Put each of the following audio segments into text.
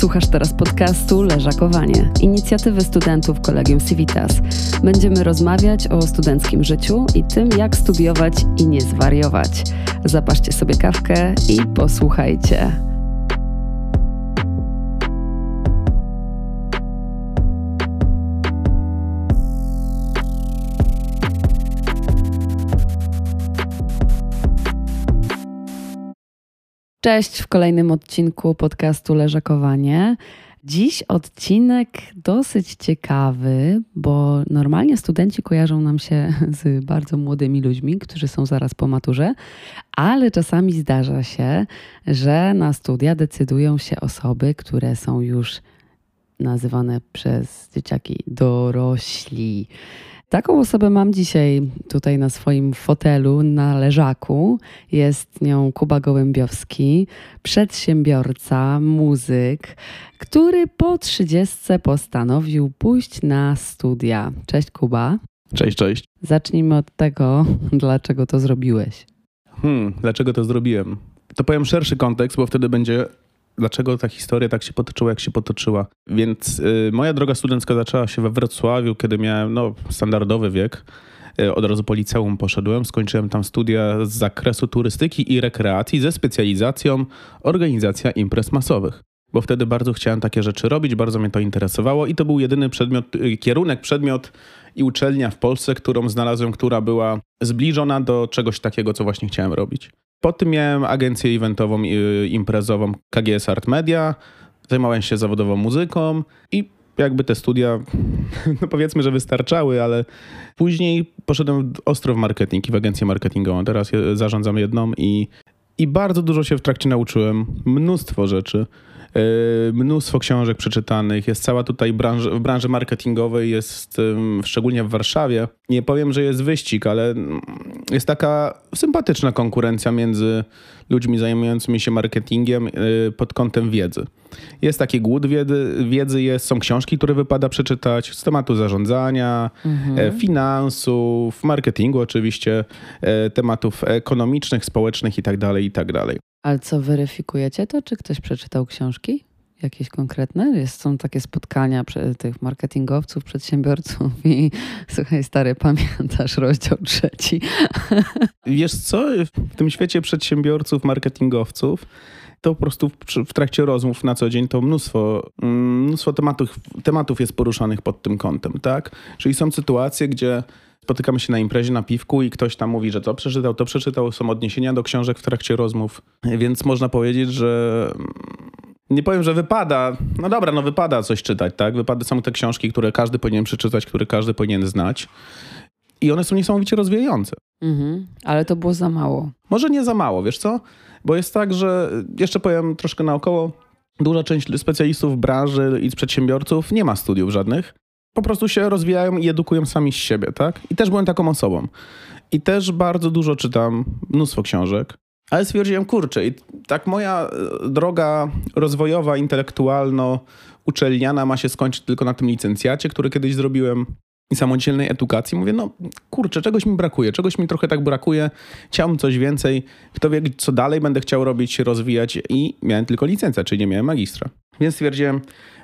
Słuchasz teraz podcastu Leżakowanie, inicjatywy studentów Kolegium Civitas. Będziemy rozmawiać o studenckim życiu i tym, jak studiować i nie zwariować. Zapaszcie sobie kawkę i posłuchajcie. Cześć w kolejnym odcinku podcastu Leżakowanie. Dziś odcinek dosyć ciekawy, bo normalnie studenci kojarzą nam się z bardzo młodymi ludźmi, którzy są zaraz po maturze, ale czasami zdarza się, że na studia decydują się osoby, które są już nazywane przez dzieciaki dorośli. Taką osobę mam dzisiaj tutaj na swoim fotelu na leżaku. Jest nią Kuba Gołębiowski, przedsiębiorca, muzyk, który po trzydziestce postanowił pójść na studia. Cześć Kuba. Cześć, cześć. Zacznijmy od tego, dlaczego to zrobiłeś. Hmm, dlaczego to zrobiłem? To powiem szerszy kontekst, bo wtedy będzie dlaczego ta historia tak się potoczyła, jak się potoczyła. Więc y, moja droga studencka zaczęła się we Wrocławiu, kiedy miałem no, standardowy wiek. Y, od razu po liceum poszedłem, skończyłem tam studia z zakresu turystyki i rekreacji ze specjalizacją organizacja imprez masowych. Bo wtedy bardzo chciałem takie rzeczy robić, bardzo mnie to interesowało i to był jedyny przedmiot, y, kierunek, przedmiot i uczelnia w Polsce, którą znalazłem, która była zbliżona do czegoś takiego, co właśnie chciałem robić. Po tym miałem agencję eventową i imprezową KGS Art Media. Zajmowałem się zawodową muzyką i jakby te studia, no powiedzmy, że wystarczały, ale później poszedłem ostro w marketing i w agencję marketingową. Teraz zarządzam jedną i, i bardzo dużo się w trakcie nauczyłem. Mnóstwo rzeczy. E, mnóstwo książek przeczytanych, jest cała tutaj branż, w branży marketingowej, jest szczególnie w Warszawie. Nie powiem, że jest wyścig, ale jest taka sympatyczna konkurencja między ludźmi zajmującymi się marketingiem e, pod kątem wiedzy. Jest taki głód wiedzy, wiedzy jest, są książki, które wypada przeczytać z tematu zarządzania, mhm. E, finansów, marketingu oczywiście, tematów ekonomicznych, społecznych itd., tak itd. Ale co, weryfikujecie to? Czy ktoś przeczytał książki? Jakieś konkretne? Jest, są takie spotkania tych marketingowców, przedsiębiorców i słuchaj, stary, pamiętasz rozdział trzeci. Wiesz co, w tym świecie przedsiębiorców, marketingowców to po prostu w, w, trakcie rozmów na co dzień to mnóstwo, mm, mnóstwo tematów, tematów jest poruszanych pod tym kątem, tak? Czyli są sytuacje, gdzie spotykamy się na imprezie, na piwku i ktoś tam mówi, że to przeczytał, to przeczytał, są odniesienia do książek w trakcie rozmów, więc można powiedzieć, że nie powiem, że wypada. No dobra, no wypada coś czytać, tak? Wypada są te książki, które każdy powinien przeczytać, które każdy powinien znać. I one są niesamowicie rozwijające. Mhm, ale to było za mało. Może nie za mało, wiesz co? Bo jest tak, że jeszcze powiem troszkę naokoło. Duża część specjalistów branży i przedsiębiorców nie ma studiów żadnych po prostu się rozwijają i edukują sami z siebie, tak? I też byłem taką osobą. I też bardzo dużo czytam, mnóstwo książek. Ale stwierdziłem, kurczę, i tak moja e, droga rozwojowa, intelektualno-uczelniana ma się skończyć tylko na tym licencjacie, który kiedyś zrobiłem i samodzielnej edukacji. Mówię, no kurczę, czegoś mi brakuje, czegoś mi trochę tak brakuje, chciałbym coś więcej, kto wie, co dalej będę chciał robić, się rozwijać i miałem tylko licencję, czyli nie miałem magistra. Więc stwierdziłem,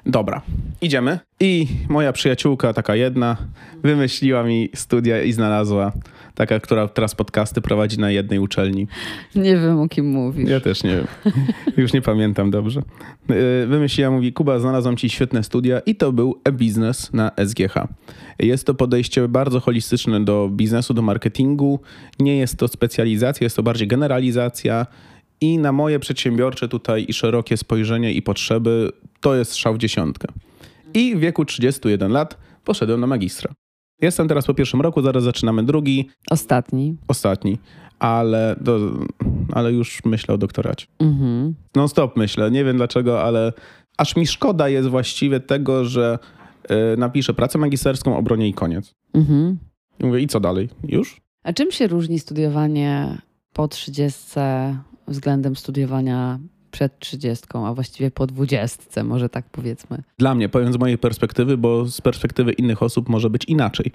dobra, idziemy. I moja przyjaciółka, taka jedna, wymyśliła mi studia i znalazła. Taka, która teraz podcasty prowadzi na jednej uczelni. Nie wiem, o kim mówisz. Ja też nie wiem. Już nie pamiętam dobrze. Y, wymyśliła, mówi, Kuba, znalazłam ci świetne studia i to był e-business na SGH. Jest to podejście bardzo holistyczne do biznesu, do marketingu. Nie jest to specjalizacja, jest to bardziej generalizacja i na moje przedsiębiorcze tutaj i szerokie spojrzenie i potrzeby to jest szał w dziesiątkę. I w wieku 31 lat poszedłem na magistra. Jestem teraz po pierwszym roku, zaraz zaczynamy drugi. Ostatni. Ostatni, ale, do, ale już myślę o doktoracie. Mhm. Non stop myślę, nie wiem dlaczego, ale aż mi szkoda jest właściwie tego, że y, napiszę pracę magisterską, obronię i koniec. Mhm. I mówię, i co dalej? Już? A czym się różni studiowanie po 30 względem studiowania przed 30, a właściwie po 20, może tak powiedzmy. Dla mnie, powiem z mojej perspektywy, bo z perspektywy innych osób może być inaczej.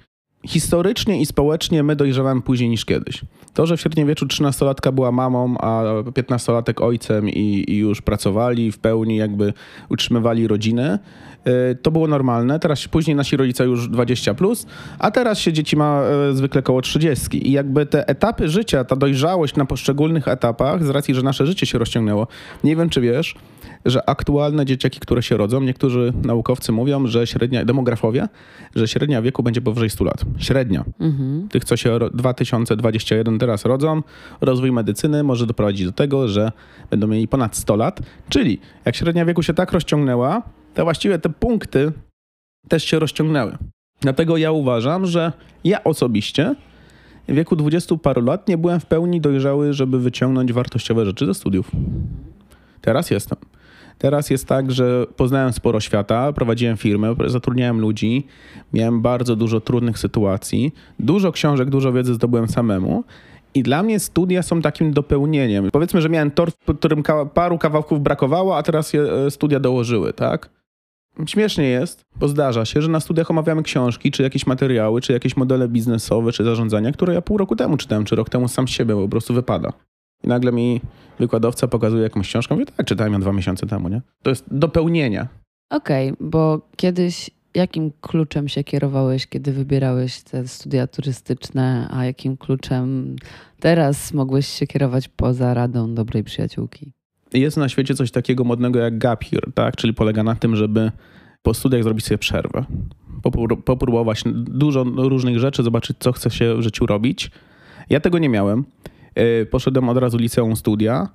Historycznie i społecznie my dojrzewamy później niż kiedyś. To, że w średniowieczu 13-latka była mamą, a 15-latek ojcem i, i, już pracowali w pełni, jakby utrzymywali rodzinę, y, to było normalne. Teraz później nasi rodzice już 20, plus, a teraz się dzieci ma y, zwykle koło 30. I jakby te etapy życia, ta dojrzałość na poszczególnych etapach, z racji, że nasze życie się rozciągnęło. Nie wiem, czy wiesz, że aktualne dzieciaki, które się rodzą, niektórzy naukowcy mówią, że średnia, demografowie, że średnia wieku będzie powyżej 100 lat. Średnia. Mhm. Tych, co się 2021 teraz rodzą, rozwój medycyny może doprowadzić do tego, że będą mieli ponad 100 lat. Czyli jak średnia wieku się tak rozciągnęła, to właściwie te punkty też się rozciągnęły. Dlatego ja uważam, że ja osobiście w wieku 20 paru lat nie byłem w pełni dojrzały, żeby wyciągnąć wartościowe rzeczy ze studiów. Teraz jestem. Teraz jest tak, że poznałem sporo świata, prowadziłem firmę, zatrudniałem ludzi, miałem bardzo dużo trudnych sytuacji, dużo książek, dużo wiedzy zdobyłem samemu. I dla mnie studia są takim dopełnieniem. Powiedzmy, że miałem tort, w którym paru kawałków brakowało, a teraz e, studia dołożyły, tak? Śmiesznie jest, bo zdarza się, że na studiach omawiamy książki, czy jakieś materiały, czy jakieś modele biznesowe, czy zarządzania, które ja pół roku temu czytałem, czy rok temu sam z siebie, po prostu wypada. I nagle mi wykładowca pokazuje jakąś książkę, mówię, tak, czytałem ją dwa miesiące temu, nie? To jest dopełnienia. Okej, okay, bo kiedyś jakim kluczem się kierowałeś, kiedy wybierałeś te studia turystyczne, a jakim kluczem teraz mogłeś się kierować poza radą dobrej przyjaciółki? Jest na świecie coś takiego modnego jak gap year, tak? Czyli polega na tym, żeby po studiach zrobić sobie przerwę. Popróbować dużo różnych rzeczy, zobaczyć, co chce się w życiu robić. Ja tego nie miałem. Y, poszedłem od razu liceum studia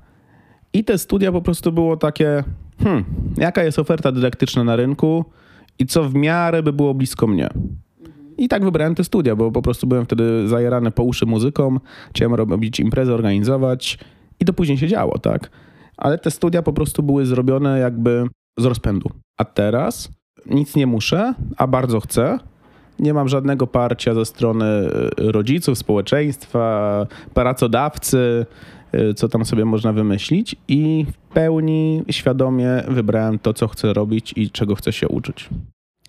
i te studia po prostu było takie, hmm, jaka jest oferta dydaktyczna na rynku i co w miarę by było blisko mnie. I tak wybrałem te studia, bo po prostu byłem wtedy zajerany po uszy muzyką, chciałem robić imprezę, organizować i to później się działo, tak? Ale te studia po prostu były zrobione jakby z rozpędu. A teraz nic nie muszę, a bardzo chcę, nie mam żadnego parcia ze strony e, rodziców, społeczeństwa, pracodawcy, e, co tam sobie można wymyślić i w pełni świadomie wybrałem to, co chcę robić i czego chcę się uczyć.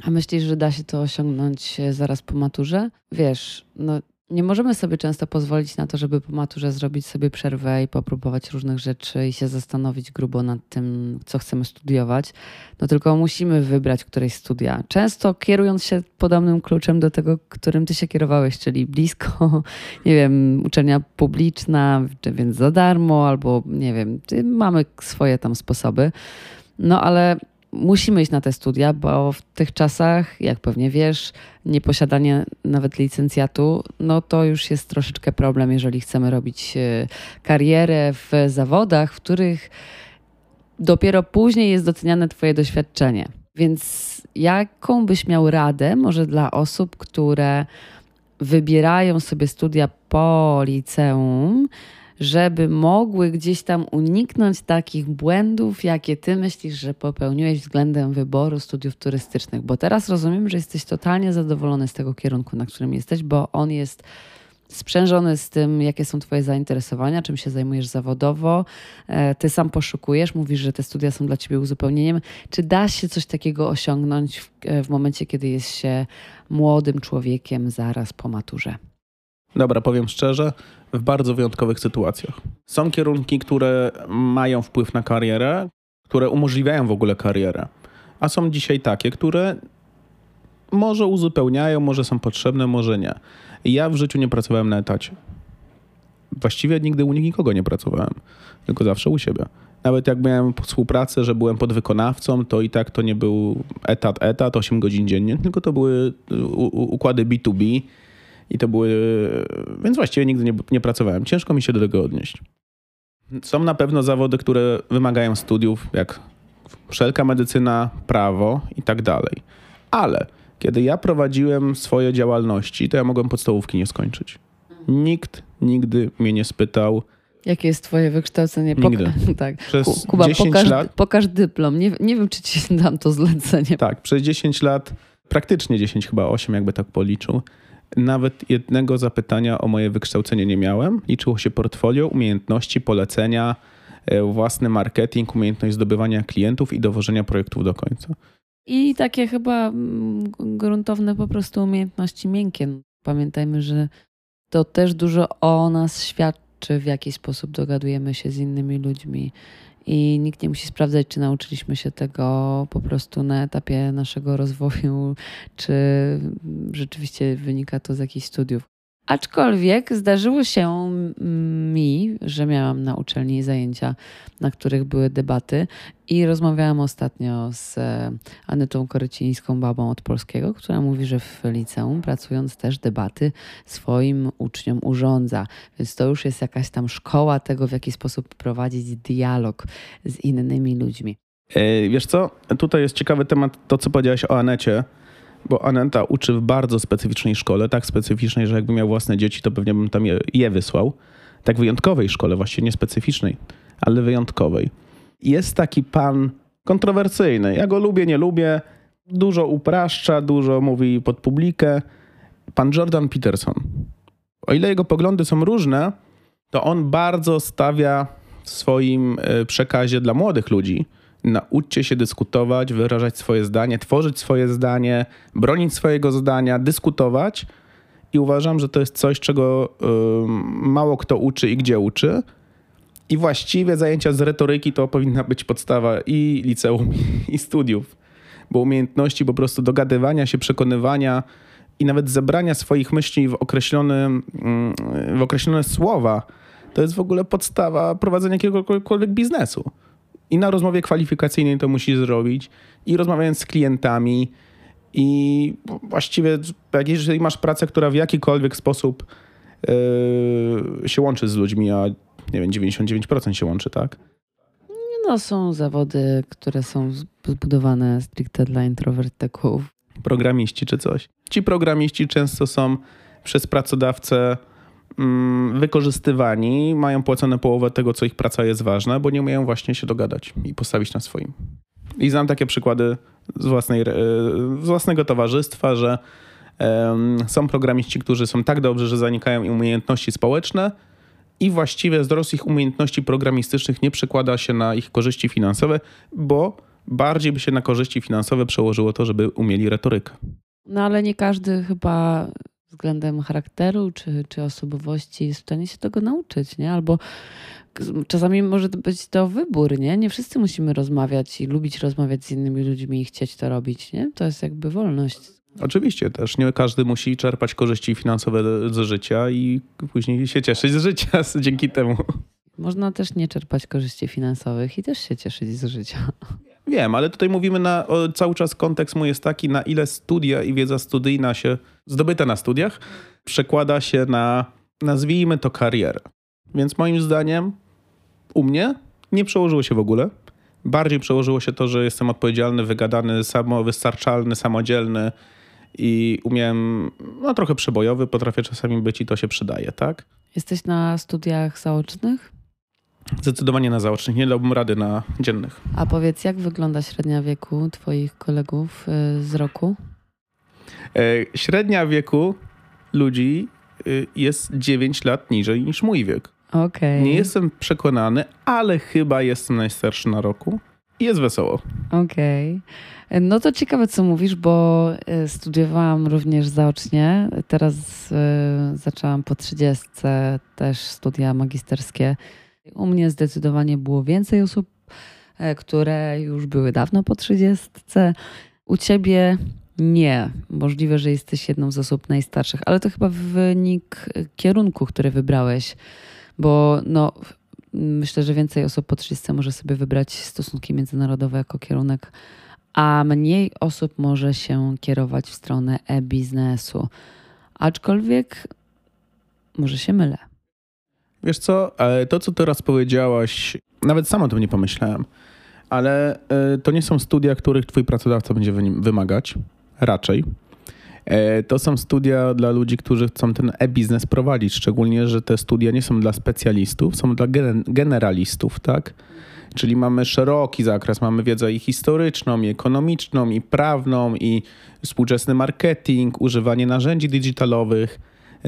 A myślisz, że da się to osiągnąć e, zaraz po maturze? Wiesz, no nie możemy sobie często pozwolić na to, żeby po maturze zrobić sobie przerwę i popróbować różnych rzeczy i się zastanowić grubo nad tym, co chcemy studiować. No tylko musimy wybrać któreś studia. Często kierując się podobnym kluczem do tego, którym ty się kierowałeś, czyli blisko, nie wiem, uczelnia publiczna, więc za darmo, albo nie wiem, mamy swoje tam sposoby. No ale musimy iść na te studia, bo w tych czasach, jak pewnie wiesz, nieposiadanie nawet licencjatu, no to już jest troszeczkę problem, jeżeli chcemy robić e, karierę w zawodach, w których dopiero później jest doceniane Twoje doświadczenie. Więc jaką byś miał radę, może dla osób, które wybierają sobie studia po liceum, żeby mogły gdzieś tam uniknąć takich błędów, jakie ty myślisz, że popełniłeś względem wyboru studiów turystycznych? Bo teraz rozumiem, że jesteś totalnie zadowolony z tego kierunku, na którym jesteś, bo on jest sprzężony z tym, jakie są Twoje zainteresowania, czym się zajmujesz zawodowo. E, ty sam poszukujesz, mówisz, że te studia są dla Ciebie uzupełnieniem. Czy da się coś takiego osiągnąć w, e, w momencie, kiedy jest się młodym człowiekiem zaraz po maturze? Dobra, powiem szczerze, w bardzo wyjątkowych sytuacjach. Są kierunki, które mają wpływ na karierę, które umożliwiają w ogóle karierę, a są dzisiaj takie, które może uzupełniają, może są potrzebne, może nie. Ja w życiu nie pracowałem na etacie. Właściwie nigdy u nikogo nie pracowałem, tylko zawsze u siebie. Nawet jak miałem współpracę, że byłem podwykonawcą, to i tak to nie był etat, etat, 8 godzin dziennie, tylko to były układy B2B, i to były. Więc właściwie nigdy nie, nie pracowałem. Ciężko mi się do tego odnieść. Są na pewno zawody, które wymagają studiów, jak wszelka medycyna, prawo i tak dalej. Ale kiedy ja prowadziłem swoje działalności, to ja mogłem podstawówki nie skończyć. Nikt nigdy mnie nie spytał. Jakie jest twoje wykształcenie? Nigdy. Poka tak. Przez Kuba, 10 pokaż, lat... pokaż dyplom. Nie, nie wiem, czy ci dam to zlecenie. Tak, przez 10 lat, praktycznie 10, chyba 8, jakby tak policzył, nawet jednego zapytania o moje wykształcenie nie miałem. Liczyło się portfolio, umiejętności, polecenia, e, własny marketing, umiejętność zdobywania klientów i dowożenia projektów do końca. I takie chyba mm, gruntowne po prostu umiejętności miękkie. pamiętajmy, że to też dużo o nas świadczy, w jaki sposób dogadujemy się z innymi ludźmi. I nikt nie musi sprawdzać, czy nauczyliśmy się tego po prostu na etapie naszego rozwoju, czy rzeczywiście wynika to z jakichś studiów. Aczkolwiek zdarzyło się mi, że miałam na uczelni zajęcia, na których były debaty i rozmawiałam ostatnio z e, Anetą Korycińską, babą od polskiego, która mówi, że w liceum pracując też debaty swoim uczniom urządza. Więc to już jest jakaś tam szkoła tego, w jaki sposób prowadzić dialog z innymi ludźmi. E, wiesz co, tutaj jest ciekawy temat, to co powiedziałaś o Anecie, bo Aneta uczy w bardzo specyficznej szkole, tak specyficznej, że jakbym miał własne dzieci, to pewnie bym tam je, je wysłał. Tak wyjątkowej szkole, właściwie nie specyficznej, ale wyjątkowej. Jest taki pan kontrowersyjny. Ja go lubię, nie lubię. Dużo upraszcza, dużo mówi pod publikę. Pan Jordan Peterson. O ile jego poglądy są różne, to on bardzo stawia w swoim e, przekazie dla młodych ludzi nauczcie się dyskutować, wyrażać swoje zdanie, tworzyć swoje zdanie, bronić swojego zdania, dyskutować. I uważam, że to jest coś, czego y, mało kto uczy i gdzie uczy. I właściwie zajęcia z retoryki to powinna być podstawa i liceum, i studiów. Bo umiejętności po prostu dogadywania się, przekonywania i nawet zebrania swoich myśli w określone, w określone słowa, to jest w ogóle podstawa prowadzenia jakiegokolwiek biznesu. I na rozmowie kwalifikacyjnej to musi zrobić, i rozmawiając z klientami, i właściwie, jeżeli masz pracę, która w jakikolwiek sposób yy, się łączy z ludźmi, a nie wiem, 99% się łączy, tak? No, są zawody, które są zbudowane stricte dla introwertyków. Programiści czy coś. Ci programiści często są przez pracodawcę wykorzystywani, mają płacone połowę tego, co ich praca jest ważna, bo nie umieją właśnie się dogadać i postawić na swoim. I znam takie przykłady z, własnej, e, z własnego towarzystwa, że są programiści, którzy są tak dobrzy, że zanikają im umiejętności społeczne i właściwie wzrost ich umiejętności programistycznych nie przekłada się na ich korzyści finansowe, bo bardziej by się na korzyści finansowe przełożyło to, żeby umieli retorykę. No ale nie każdy chyba względem charakteru czy, czy osobowości jest w stanie się tego nauczyć, nie? Albo czasami może być to wybór, nie? Nie wszyscy musimy rozmawiać i lubić rozmawiać z innymi ludźmi i chcieć to robić, nie? To jest jakby wolność. Oczywiście też. Nie każdy musi czerpać korzyści finansowe z życia i później się cieszyć z życia dzięki temu. Można też nie czerpać korzyści finansowych i też się cieszyć z życia. Wiem, ale tutaj mówimy na o, cały czas kontekst mój jest taki, na ile studia i wiedza studyjna się zdobyta na studiach przekłada się na, nazwijmy to, karierę. Więc moim zdaniem u mnie nie przełożyło się w ogóle. Bardziej przełożyło się to, że jestem odpowiedzialny, wygadany, samowystarczalny, samodzielny i umiem, no trochę przebojowy, potrafię czasami być i to się przydaje, tak? Jesteś na studiach zaocznych? Zdecydowanie na zaocznych, nie dałbym rady na dziennych. A powiedz, jak wygląda średnia wieku Twoich kolegów y, z roku? E, średnia wieku ludzi y, jest 9 lat niżej niż mój wiek. Okay. Nie jestem przekonany, ale chyba jestem najstarszy na roku i jest wesoło. Okej. Okay. No to ciekawe, co mówisz, bo y, studiowałam również zaocznie. Teraz zaczęłam po 30 też studia magisterskie u mnie zdecydowanie było więcej osób, e, które już były dawno po trzydziestce. U ciebie nie. Możliwe, że jesteś jedną z osób najstarszych, ale to chyba wynik kierunku, który wybrałeś, bo no, myślę, że więcej osób po 30 może sobie wybrać stosunki międzynarodowe jako kierunek, a mniej osób może się kierować w stronę e-biznesu. Aczkolwiek może się mylę. Wiesz co, to co teraz powiedziałaś, nawet sam o tym nie pomyślałem, ale e, to nie są studia, których twój pracodawca będzie wymagać, raczej. E, to są studia dla ludzi, którzy chcą ten e-biznes prowadzić, szczególnie, że te studia nie są dla specjalistów, są dla generalistów, tak? Czyli mamy szeroki zakres, mamy wiedzę i historyczną, i ekonomiczną, i prawną, i współczesny marketing, używanie narzędzi digitalowych,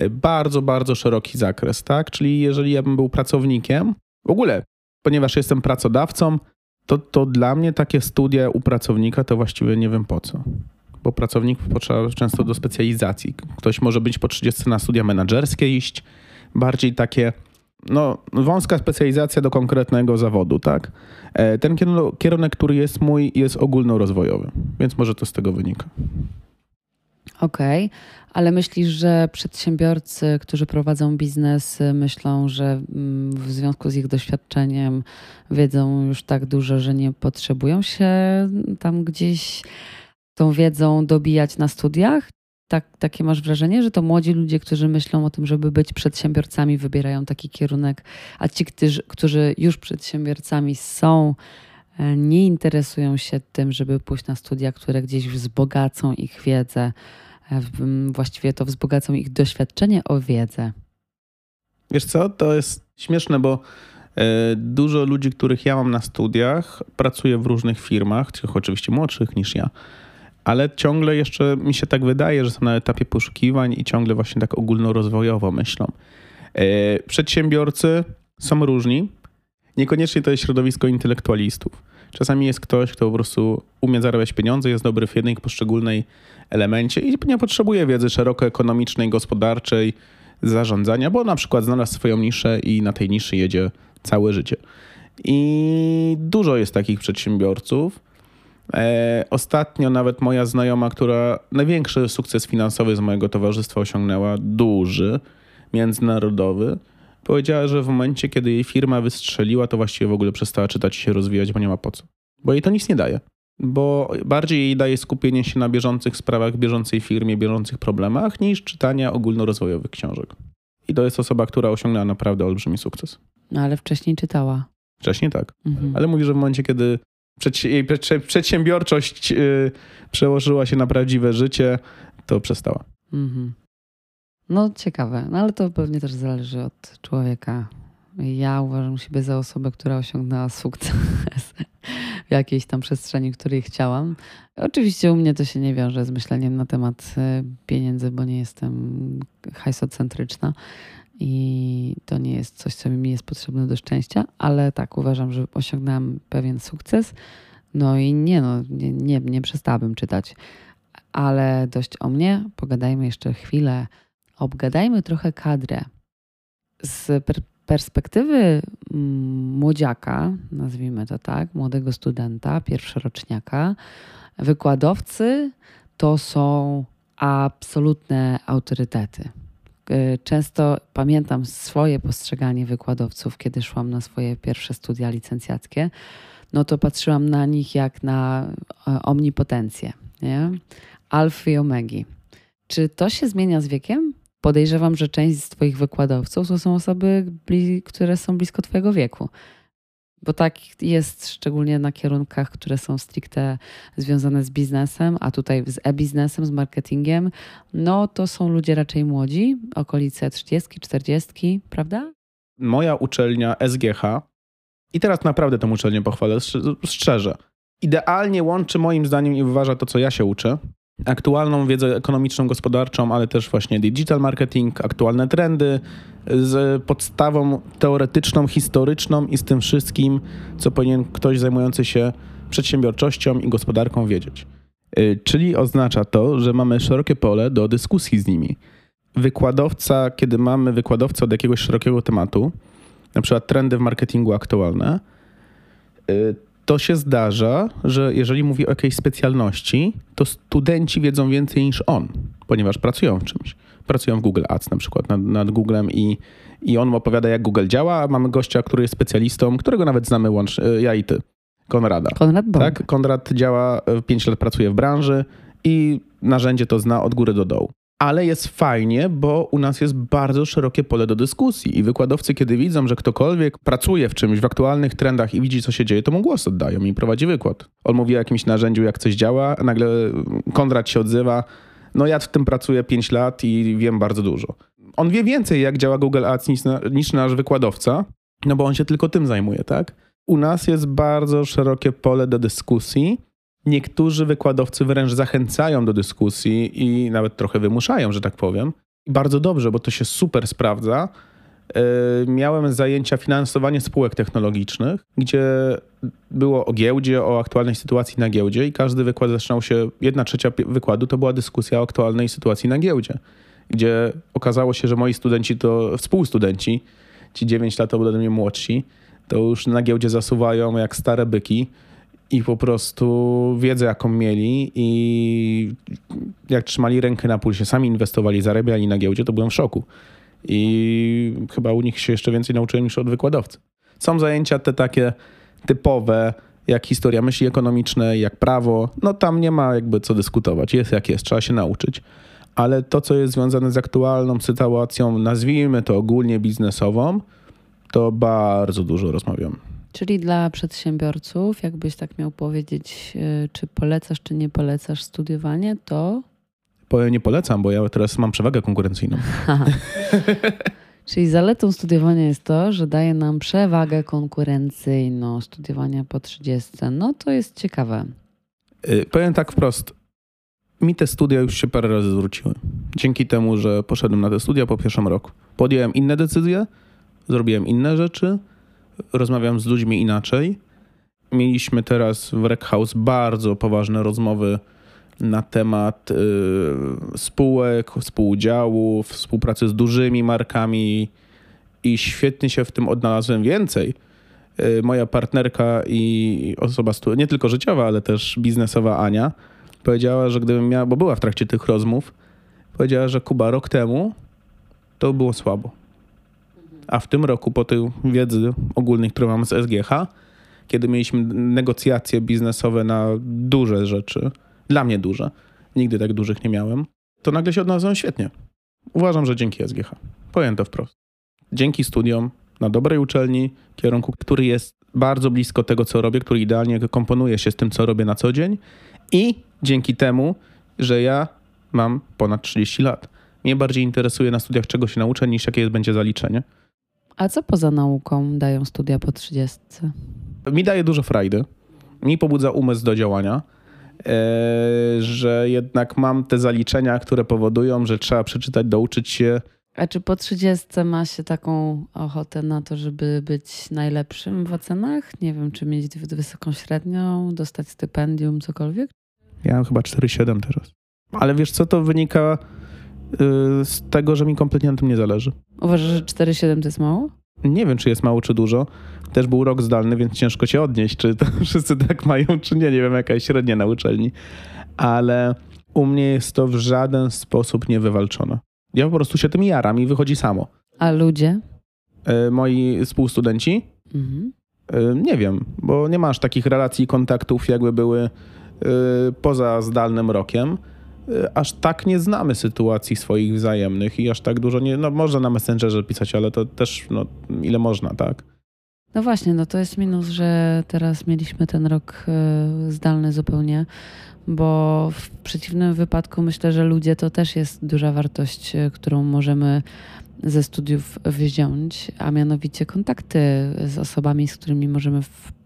bardzo, bardzo szeroki zakres, tak? Czyli jeżeli ja bym był pracownikiem, w ogóle, ponieważ jestem pracodawcą, to, to dla mnie takie studia u pracownika to właściwie nie wiem po co. bo pracownik potrzeba często do specjalizacji. Ktoś może być po 30 na studia menedżerskie iść, bardziej takie no, wąska specjalizacja do konkretnego zawodu, tak? E, ten kierunek, który jest mój, jest ogólnorozwojowy, więc może to z tego wynika. Okej, okay. ale myślisz, że przedsiębiorcy, którzy prowadzą biznes, myślą, że mm, w związku z ich doświadczeniem wiedzą już tak dużo, że nie potrzebują się tam gdzieś tą wiedzą dobijać na studiach? Tak, takie masz wrażenie, że to młodzi ludzie, którzy myślą o tym, żeby być przedsiębiorcami, wybierają taki kierunek, a ci, którzy, już przedsiębiorcami są, e, nie interesują się tym, żeby pójść na studia, które gdzieś wzbogacą ich wiedzę, właściwie to wzbogacą ich doświadczenie o wiedzę. Wiesz co, to jest śmieszne, bo e, dużo ludzi, których ja mam na studiach, pracuje w różnych firmach, tych oczywiście młodszych niż ja ale ciągle jeszcze mi się tak wydaje, że są na etapie poszukiwań i ciągle właśnie tak ogólnorozwojowo myślą. E, przedsiębiorcy są różni. Niekoniecznie to jest środowisko intelektualistów. Czasami jest ktoś, kto po prostu umie zarabiać pieniądze, jest dobry w jednej poszczególnej elemencie i nie potrzebuje wiedzy szeroko ekonomicznej, gospodarczej, zarządzania, bo na przykład znalazł swoją niszę i na tej niszy jedzie całe życie. I dużo jest takich przedsiębiorców. E, ostatnio nawet moja znajoma, która największy sukces finansowy z mojego towarzystwa osiągnęła, duży, międzynarodowy, powiedziała, że w momencie, kiedy jej firma wystrzeliła, to właściwie w ogóle przestała czytać i się rozwijać, bo nie ma po co. Bo jej to nic nie daje. Bo bardziej jej daje skupienie się na bieżących sprawach, bieżącej firmie, bieżących problemach, niż czytania ogólnorozwojowych książek. I to jest osoba, która osiągnęła naprawdę olbrzymi sukces. No ale wcześniej czytała. Wcześniej tak. Mhm. Ale mówi, że w momencie, kiedy jej przedsiębiorczość y, przełożyła się na prawdziwe życie, to przestała. Mhm. No ciekawe, no ale to pewnie też zależy od człowieka. Ja uważam siebie za osobę, która osiągnęła sukces w jakiejś tam przestrzeni, której chciałam. Oczywiście u mnie to się nie wiąże z myśleniem na temat y, pieniędzy, bo nie jestem hajsocentryczna i to nie jest coś, co mi jest potrzebne do szczęścia, ale tak uważam, że osiągnęłam pewien sukces. No i nie, no, nie, nie, nie przestałabym czytać. Ale dość o mnie, pogadajmy jeszcze chwilę, obgadajmy trochę kadrę. Z per perspektywy mm, młodziaka, nazwijmy to tak, młodego studenta, pierwszoroczniaka, wykładowcy to są absolutne autorytety. Często pamiętam swoje postrzeganie wykładowców, kiedy szłam na swoje pierwsze studia licencjackie, no to patrzyłam na nich jak na e, omnipotencję, nie? Alfy i omegi. Czy to się zmienia z wiekiem? Podejrzewam, że część z Twoich wykładowców to są osoby, które są blisko Twojego wieku. Bo tak jest szczególnie na kierunkach, które są stricte związane z biznesem, a tutaj z e-biznesem, z marketingiem, no to są ludzie raczej młodzi, okolice 30, 40, prawda? Moja uczelnia SGH, i teraz naprawdę tę uczelnię pochwalę szczerze, idealnie łączy moim zdaniem i wyważa to, co ja się uczę, aktualną wiedzę ekonomiczną, gospodarczą, ale też właśnie digital marketing, aktualne trendy, z podstawą teoretyczną, historyczną i z tym wszystkim, co powinien ktoś zajmujący się przedsiębiorczością i gospodarką wiedzieć. Y, czyli oznacza to, że mamy szerokie pole do dyskusji z nimi. Wykładowca, kiedy mamy wykładowcę od jakiegoś szerokiego tematu, na przykład trendy w marketingu aktualne, y, to się zdarza, że jeżeli mówi o jakiejś specjalności, to studenci wiedzą więcej niż on, ponieważ pracują w czymś. Pracują w Google Ads na przykład, nad, nad Googlem i, i on opowiada, jak Google działa, mamy gościa, który jest specjalistą, którego nawet znamy łącz, e, ja i ty. Konrada. Konrad Bąk. Tak? Konrad działa, 5 e, lat pracuje w branży i narzędzie to zna od góry do dołu ale jest fajnie, bo u nas jest bardzo szerokie pole do dyskusji i wykładowcy, kiedy widzą, że ktokolwiek pracuje w czymś, w aktualnych trendach i widzi, co się dzieje, to mu głos oddają i prowadzi wykład. On mówi o jakimś narzędziu, jak coś działa, a nagle Konrad się odzywa, no ja w tym pracuję 5 lat i wiem bardzo dużo. On wie więcej, jak działa Google Ads niż, niż nasz wykładowca, no bo on się tylko tym zajmuje, tak? U nas jest bardzo szerokie pole do dyskusji, Niektórzy wykładowcy wręcz zachęcają do dyskusji i nawet trochę wymuszają, że tak powiem. Bardzo dobrze, bo to się super sprawdza, miałem zajęcia finansowanie spółek technologicznych, gdzie było o giełdzie, o aktualnej sytuacji na giełdzie i każdy wykład zaczynał się, jedna trzecia wykładu to była dyskusja o aktualnej sytuacji na giełdzie, gdzie okazało się, że moi studenci to współstudenci, ci 9 lat ode mnie młodsi, to już na giełdzie zasuwają jak stare byki i po prostu wiedzę, jaką mieli i jak trzymali rękę na pulsie, sami inwestowali, zarabiali na giełdzie, to byłem w szoku. I chyba u nich się jeszcze więcej nauczyłem niż od wykładowcy. Są zajęcia te takie typowe, jak historia myśli ekonomicznej, jak prawo. No tam nie ma jakby co dyskutować. Jest jak jest, trzeba się nauczyć. Ale to, co jest związane z aktualną sytuacją, nazwijmy to ogólnie biznesową, to bardzo dużo rozmawiam. Czyli dla przedsiębiorców, jakbyś tak miał powiedzieć, y, czy polecasz, czy nie polecasz studiowanie, to. Nie polecam, bo ja teraz mam przewagę konkurencyjną. Czyli zaletą studiowania jest to, że daje nam przewagę konkurencyjną studiowania po 30. No to jest ciekawe. Yy, powiem tak wprost. Mi te studia już się parę razy zwróciły. Dzięki temu, że poszedłem na te studia po pierwszym roku. Podjąłem inne decyzje, zrobiłem inne rzeczy, rozmawiam z ludźmi inaczej. Mieliśmy teraz w Rec House bardzo poważne rozmowy na temat y, spółek, współudziałów, współpracy z dużymi markami i świetnie się w tym odnalazłem więcej. Y, moja partnerka i osoba nie tylko życiowa, ale też biznesowa Ania powiedziała, że gdybym miała, bo była w trakcie tych rozmów, powiedziała, że Kuba rok temu to było słabo. A w tym roku, po tej wiedzy ogólnej, którą mamy z SGH, kiedy mieliśmy negocjacje biznesowe na duże rzeczy, dla mnie duże, nigdy tak dużych nie miałem, to nagle się odnalazłem świetnie. Uważam, że dzięki SGH. Powiem to wprost. Dzięki studiom na dobrej uczelni, kierunku, który jest bardzo blisko tego, co robię, który idealnie komponuje się z tym, co robię na co dzień i dzięki temu, że ja mam ponad 30 lat. Mnie bardziej interesuje na studiach, czego się nauczę, niż jakie będzie zaliczenie. A co poza nauką dają studia po 30? Mi daje dużo frajdy. Mi pobudza umysł do działania, e, że jednak mam te zaliczenia, które powodują, że trzeba przeczytać, douczyć się. A czy po 30 ma się taką ochotę na to, żeby być najlepszym w ocenach? Nie wiem, czy mieć wysoką średnią, dostać stypendium, cokolwiek? Ja mam chyba 4,7 teraz. Ale wiesz co, to wynika z tego, że mi kompletnie na tym nie zależy. Uważasz, że 4,7 to jest mało? Nie wiem, czy jest mało, czy dużo. Też był rok zdalny, więc ciężko się odnieść, czy to wszyscy tak mają, czy nie. Nie wiem, jaka jest średnia na uczelni. Ale u mnie jest to w żaden sposób niewywalczone. Ja po prostu się tym jaram i wychodzi samo. A ludzie? Y, moi współstudenci? Mhm. Y, nie wiem, bo nie masz takich relacji, kontaktów, jakby były poza zdalnym rokiem. Y, aż tak nie znamy sytuacji swoich wzajemnych i aż tak dużo nie, no można na Messengerze pisać, ale to też, no ile można, tak? No właśnie, no to jest minus, że teraz mieliśmy ten rok y, zdalny zupełnie, bo w przeciwnym wypadku myślę, że ludzie to też jest duża wartość, y, którą możemy ze studiów wziąć, a mianowicie kontakty z osobami, z którymi możemy w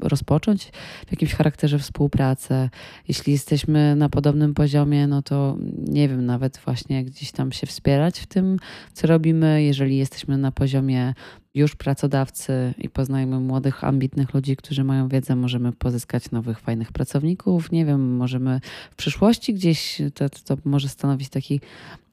rozpocząć w jakimś charakterze współpracę. Jeśli jesteśmy na podobnym poziomie, no to nie wiem, nawet właśnie gdzieś tam się wspierać w tym, co robimy. Jeżeli jesteśmy na poziomie już pracodawcy i poznajemy młodych, ambitnych ludzi, którzy mają wiedzę, możemy pozyskać nowych, fajnych pracowników. Nie wiem, możemy w przyszłości gdzieś, to, to może stanowić taki,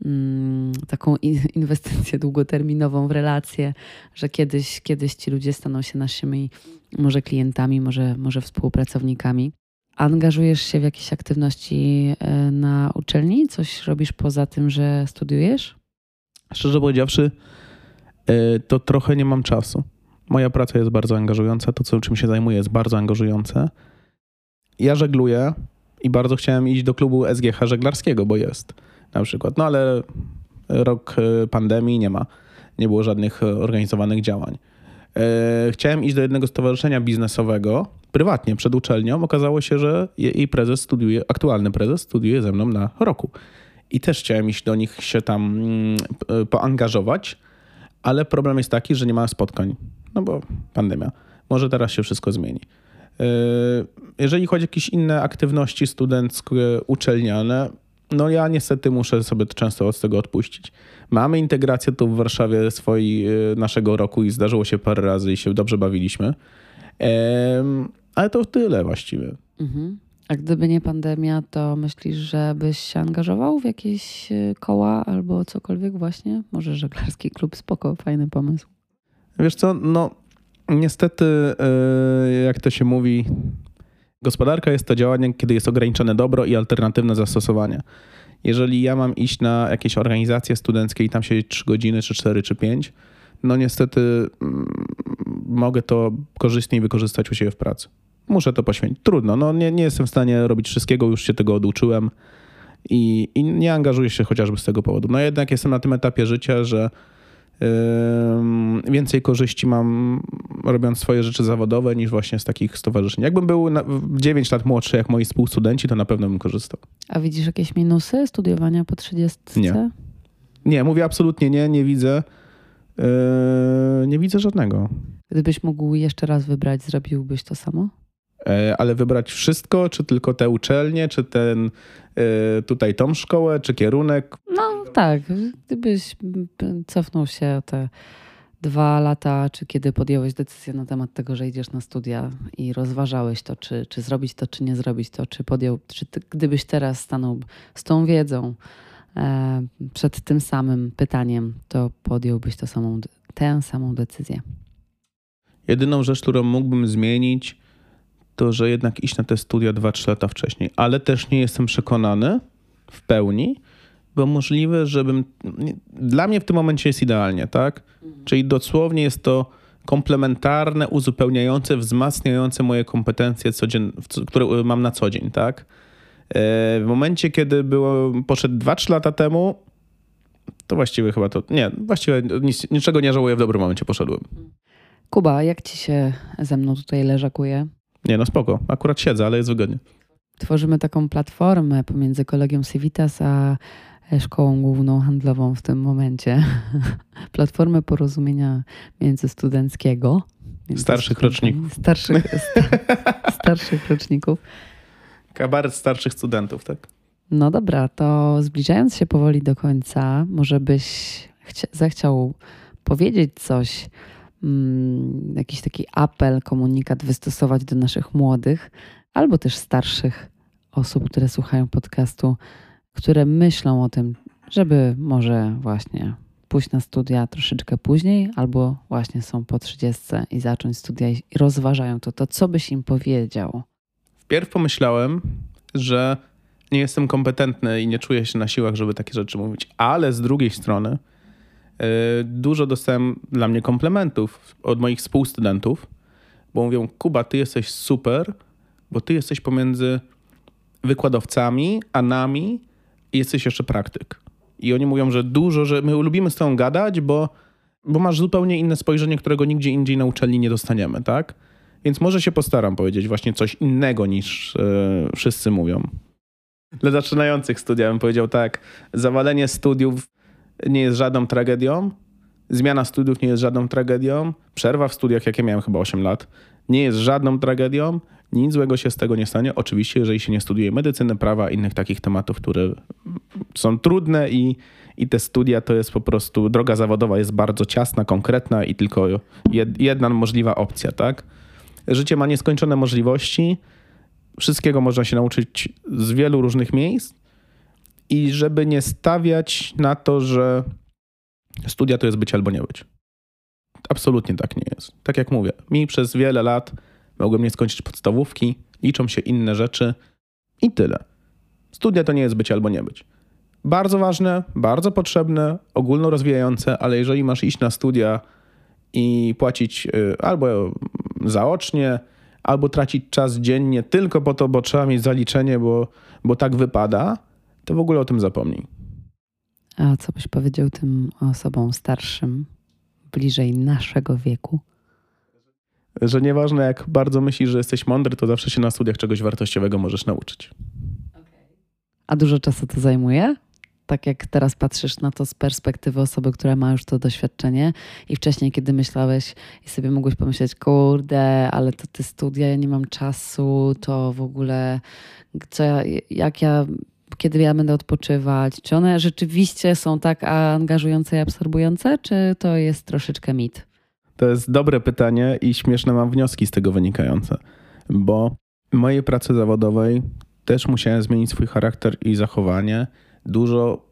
mm, taką inwestycję długoterminową w relacje, że kiedyś, kiedyś ci ludzie staną się naszymi może klientami, może, może współpracownikami. Angażujesz się w jakieś aktywności e, na uczelni? Coś robisz poza tym, że studiujesz? Szczerze powiedziawszy, e, to trochę nie mam czasu. Moja praca jest bardzo angażująca, to co, czym się zajmuję jest bardzo angażujące. Ja żegluję i bardzo chciałem iść do klubu SGH żeglarskiego, bo jest na przykład. No ale rok e, pandemii nie ma, nie było żadnych organizowanych działań. E, chciałem iść do jednego stowarzyszenia biznesowego, prywatnie, przed uczelnią. Okazało się, że jej prezes studiuje, aktualny prezes studiuje ze mną na roku. I też chciałem iść do nich się tam mm, poangażować, ale problem jest taki, że nie ma spotkań, no bo pandemia. Może teraz się wszystko zmieni. E, jeżeli chodzi o jakieś inne aktywności studenckie, uczelniane, no ja niestety muszę sobie często od tego odpuścić. Mamy integrację tu w Warszawie swojej, naszego roku i zdarzyło się parę razy i się dobrze bawiliśmy. Ale to tyle właściwie. Mhm. A gdyby nie pandemia, to myślisz, że byś się angażował w jakieś y, koła albo cokolwiek właśnie? Może żeglarski klub, spoko, fajny pomysł. Wiesz co, no niestety, y, jak to się mówi, gospodarka jest to działanie, kiedy jest ograniczone dobro i alternatywne zastosowanie. Jeżeli ja mam iść na jakieś organizacje studenckie i tam siedzieć 3 godziny, czy 4, czy 5, no niestety mm, mogę to korzystniej wykorzystać u siebie w pracy muszę to poświęcić. Trudno, no nie, nie jestem w stanie robić wszystkiego, już się tego oduczyłem i, i nie angażuję się chociażby z tego powodu. No jednak jestem na tym etapie życia, że więcej korzyści mam robiąc swoje rzeczy zawodowe niż właśnie z takich stowarzyszeń. Jakbym był na, 9 lat młodszy jak moi współstudenci, to na pewno bym korzystał. A widzisz jakieś minusy studiowania po 30? Nie. Nie, mówię absolutnie nie, nie widzę. Yy, nie widzę żadnego. Gdybyś mógł jeszcze raz wybrać, zrobiłbyś to samo? E, ale wybrać wszystko, czy tylko te uczelnie, czy ten e, tutaj tą szkołę, czy kierunek? No tak, gdybyś cofnął się te dwa lata, czy kiedy podjąłeś decyzję na temat tego, że idziesz na studia i rozważałeś to, czy, czy zrobić to, czy nie zrobić to, czy podjął, czy ty, gdybyś teraz stanął z tą wiedzą e, przed tym samym pytaniem, to podjąłbyś to samą, tę samą decyzję. Jedyną rzecz, którą mógłbym zmienić, to że jednak iść na te studia 2-3 lata wcześniej. Ale też nie jestem przekonany w pełni, bo możliwe, żebym. Dla mnie w tym momencie jest idealnie, tak? Mhm. Czyli dosłownie jest to komplementarne, uzupełniające, wzmacniające moje kompetencje, codzien... które mam na co dzień, tak? E, w momencie, kiedy było, poszedł 2-3 lata temu, to właściwie chyba to. Nie, właściwie nic, niczego nie żałuję, w dobrym momencie poszedłem. Kuba, jak ci się ze mną tutaj leżakuje? Nie, no spoko. Akurat siedzę, ale jest wygodnie. Tworzymy taką platformę pomiędzy Kolegium Civitas a Szkołą Główną Handlową w tym momencie. Platformę porozumienia międzystudenckiego. Między starszych roczników. Starszych, starszych roczników. Kabaret starszych studentów, tak? No dobra, to zbliżając się powoli do końca, może byś zechciał powiedzieć coś jakiś taki apel, komunikat wystosować do naszych młodych albo też starszych osób, które słuchają podcastu, które myślą o tym, żeby może właśnie pójść na studia troszeczkę później, albo właśnie są po 30 i zacząć studia i rozważają to, to co byś im powiedział? Wpierw pomyślałem, że nie jestem kompetentny i nie czuję się na siłach, żeby takie rzeczy mówić, ale z drugiej strony dużo dostałem dla mnie komplementów od moich współstudentów, bo mówią: Kuba, ty jesteś super, bo ty jesteś pomiędzy wykładowcami, a nami i jesteś jeszcze praktyk. I oni mówią, że dużo, że my lubimy z tą gadać, bo, bo masz zupełnie inne spojrzenie, którego nigdzie indziej na uczelni nie dostaniemy, tak? Więc może się postaram powiedzieć właśnie coś innego niż yy, wszyscy mówią. Dla zaczynających studia bym powiedział tak, zawalenie studiów nie jest żadną tragedią. Zmiana studiów nie jest żadną tragedią. Przerwa w studiach, jakie miałem chyba 8 lat, nie jest żadną tragedią. Nic złego się z tego nie stanie. Oczywiście, jeżeli się nie studiuje medycyny, prawa, innych takich tematów, które są trudne i, i te studia to jest po prostu, droga zawodowa jest bardzo ciasna, konkretna i tylko jedna możliwa opcja, tak? Życie ma nieskończone możliwości. Wszystkiego można się nauczyć z wielu różnych miejsc i żeby nie stawiać na to, że studia to jest być albo nie być. Absolutnie tak nie jest. Tak jak mówię, mi przez wiele lat mogłem nie skończyć podstawówki, liczą się inne rzeczy i tyle. Studia to nie jest być albo nie być. Bardzo ważne, bardzo potrzebne, ogólnorozwijające, ale jeżeli masz iść na studia i płacić y, albo zaocznie, albo tracić czas dziennie tylko po to, bo trzeba mieć zaliczenie, bo, bo tak wypada, to w ogóle o tym zapomnij. A co byś powiedział tym osobom starszym, bliżej naszego wieku? Że nieważne jak bardzo myślisz, że jesteś mądry, to zawsze się na studiach czegoś wartościowego możesz nauczyć. A dużo czasu to zajmuje? Tak jak teraz patrzysz na to z perspektywy osoby, która ma już to doświadczenie i wcześniej, kiedy myślałeś i sobie mogłeś pomyśleć, kurde, ale to te studia, ja nie mam czasu, to w ogóle co ja, jak ja kiedy ja będę odpoczywać? Czy one rzeczywiście są tak angażujące i absorbujące, czy to jest troszeczkę mit? To jest dobre pytanie i śmieszne mam wnioski z tego wynikające, bo w mojej pracy zawodowej też musiałem zmienić swój charakter i zachowanie. Dużo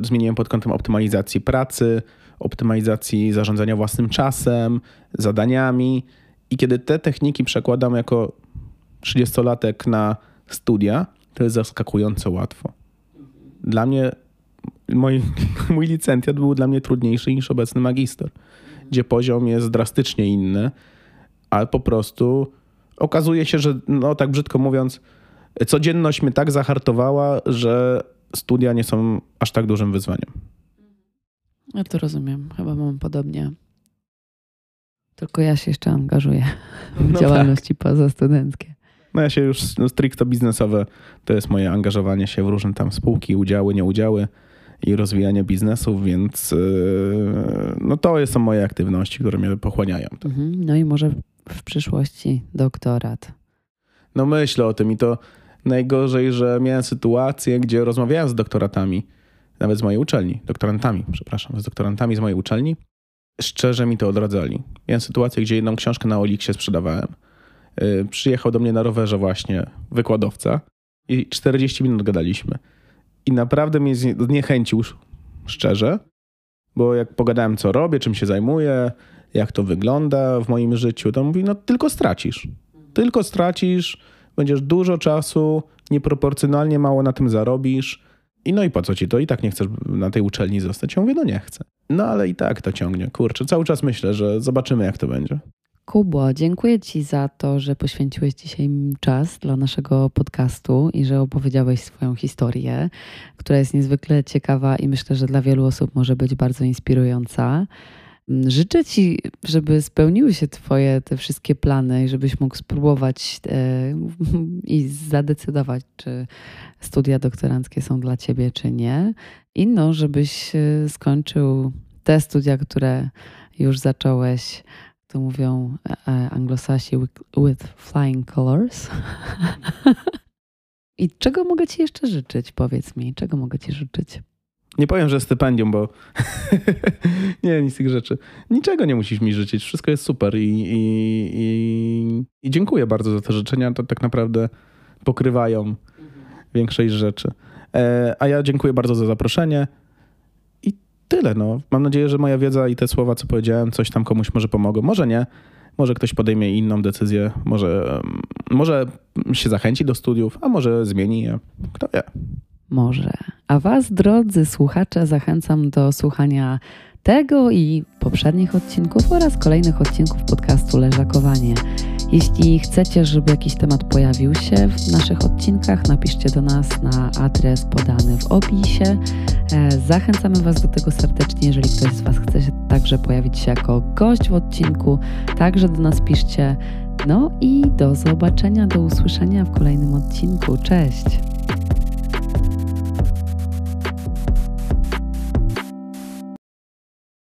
y, zmieniłem pod kątem optymalizacji pracy, optymalizacji zarządzania własnym czasem, zadaniami. I kiedy te techniki przekładam jako 30-latek na studia, to jest zaskakująco łatwo. Dla mnie mój, mój licencjat był dla mnie trudniejszy niż obecny magister, gdzie poziom jest drastycznie inny, ale po prostu okazuje się, że no tak brzydko mówiąc, codzienność mnie tak zahartowała, że studia nie są aż tak dużym wyzwaniem. Ja to rozumiem. Chyba mam podobnie. Tylko ja się jeszcze angażuję w no działalności tak. pozastudenckie. No ja się już no, stricte biznesowe to jest moje angażowanie się w różne tam spółki, udziały, nieudziały i rozwijanie biznesów, więc yy, no to są moje aktywności, które mnie pochłaniają. Mhm. No i może w przyszłości doktorat. No myślę o tym i to najgorzej, że miałem sytuację, gdzie rozmawiałem z doktoratami, nawet z mojej uczelni, doktorantami, przepraszam, z doktorantami z mojej uczelni, szczerze mi to odradzali. Miałem sytuację, gdzie jedną książkę na Oliksie sprzedawałem. Yy, przyjechał do mnie na rowerze właśnie wykładowca i 40 minut gadaliśmy. I naprawdę mnie zniechęcił, szczerze, bo jak pogadałem, co robię, czym się zajmuję, jak to wygląda w moim życiu, to mówi, no tylko stracisz. Tylko stracisz, będziesz dużo czasu, nieproporcjonalnie mało na tym zarobisz. I no i po co ci to? I tak nie chcesz na tej uczelni zostać. Ja mówię, no nie chcę. No ale i tak to ciągnie. Kurczę, cały czas myślę, że zobaczymy jak to będzie. Kubo, dziękuję Ci za to, że poświęciłeś dzisiaj czas dla naszego podcastu i że opowiedziałeś swoją historię, która jest niezwykle ciekawa i myślę, że dla wielu osób może być bardzo inspirująca. Życzę Ci, żeby spełniły się Twoje te wszystkie plany i żebyś mógł spróbować e, i zadecydować, czy studia doktoranckie są dla Ciebie, czy nie. I no, żebyś e, skończył te studia, które już zacząłeś, to mówią e, anglosasi with flying colors. I czego mogę Ci jeszcze życzyć? Powiedz mi, czego mogę Ci życzyć? Nie powiem, że stypendium, bo nie, nic z tych rzeczy. Niczego nie musisz mi życzyć. Wszystko jest super i, i, i, i dziękuję bardzo za te życzenia. To tak naprawdę pokrywają mhm. większość rzeczy. E, a ja dziękuję bardzo za zaproszenie tyle. No. Mam nadzieję, że moja wiedza i te słowa, co powiedziałem, coś tam komuś może pomogą. Może nie. Może ktoś podejmie inną decyzję. Może, może się zachęci do studiów, a może zmieni je. Kto wie może. A Was, drodzy słuchacze, zachęcam do słuchania tego i poprzednich odcinków oraz kolejnych odcinków podcastu Leżakowanie. Jeśli chcecie, żeby jakiś temat pojawił się w naszych odcinkach, napiszcie do nas na adres podany w opisie. E, zachęcamy Was do tego serdecznie. Jeżeli ktoś z Was chce także pojawić się jako gość w odcinku, także do nas piszcie. No i do zobaczenia, do usłyszenia w kolejnym odcinku. Cześć!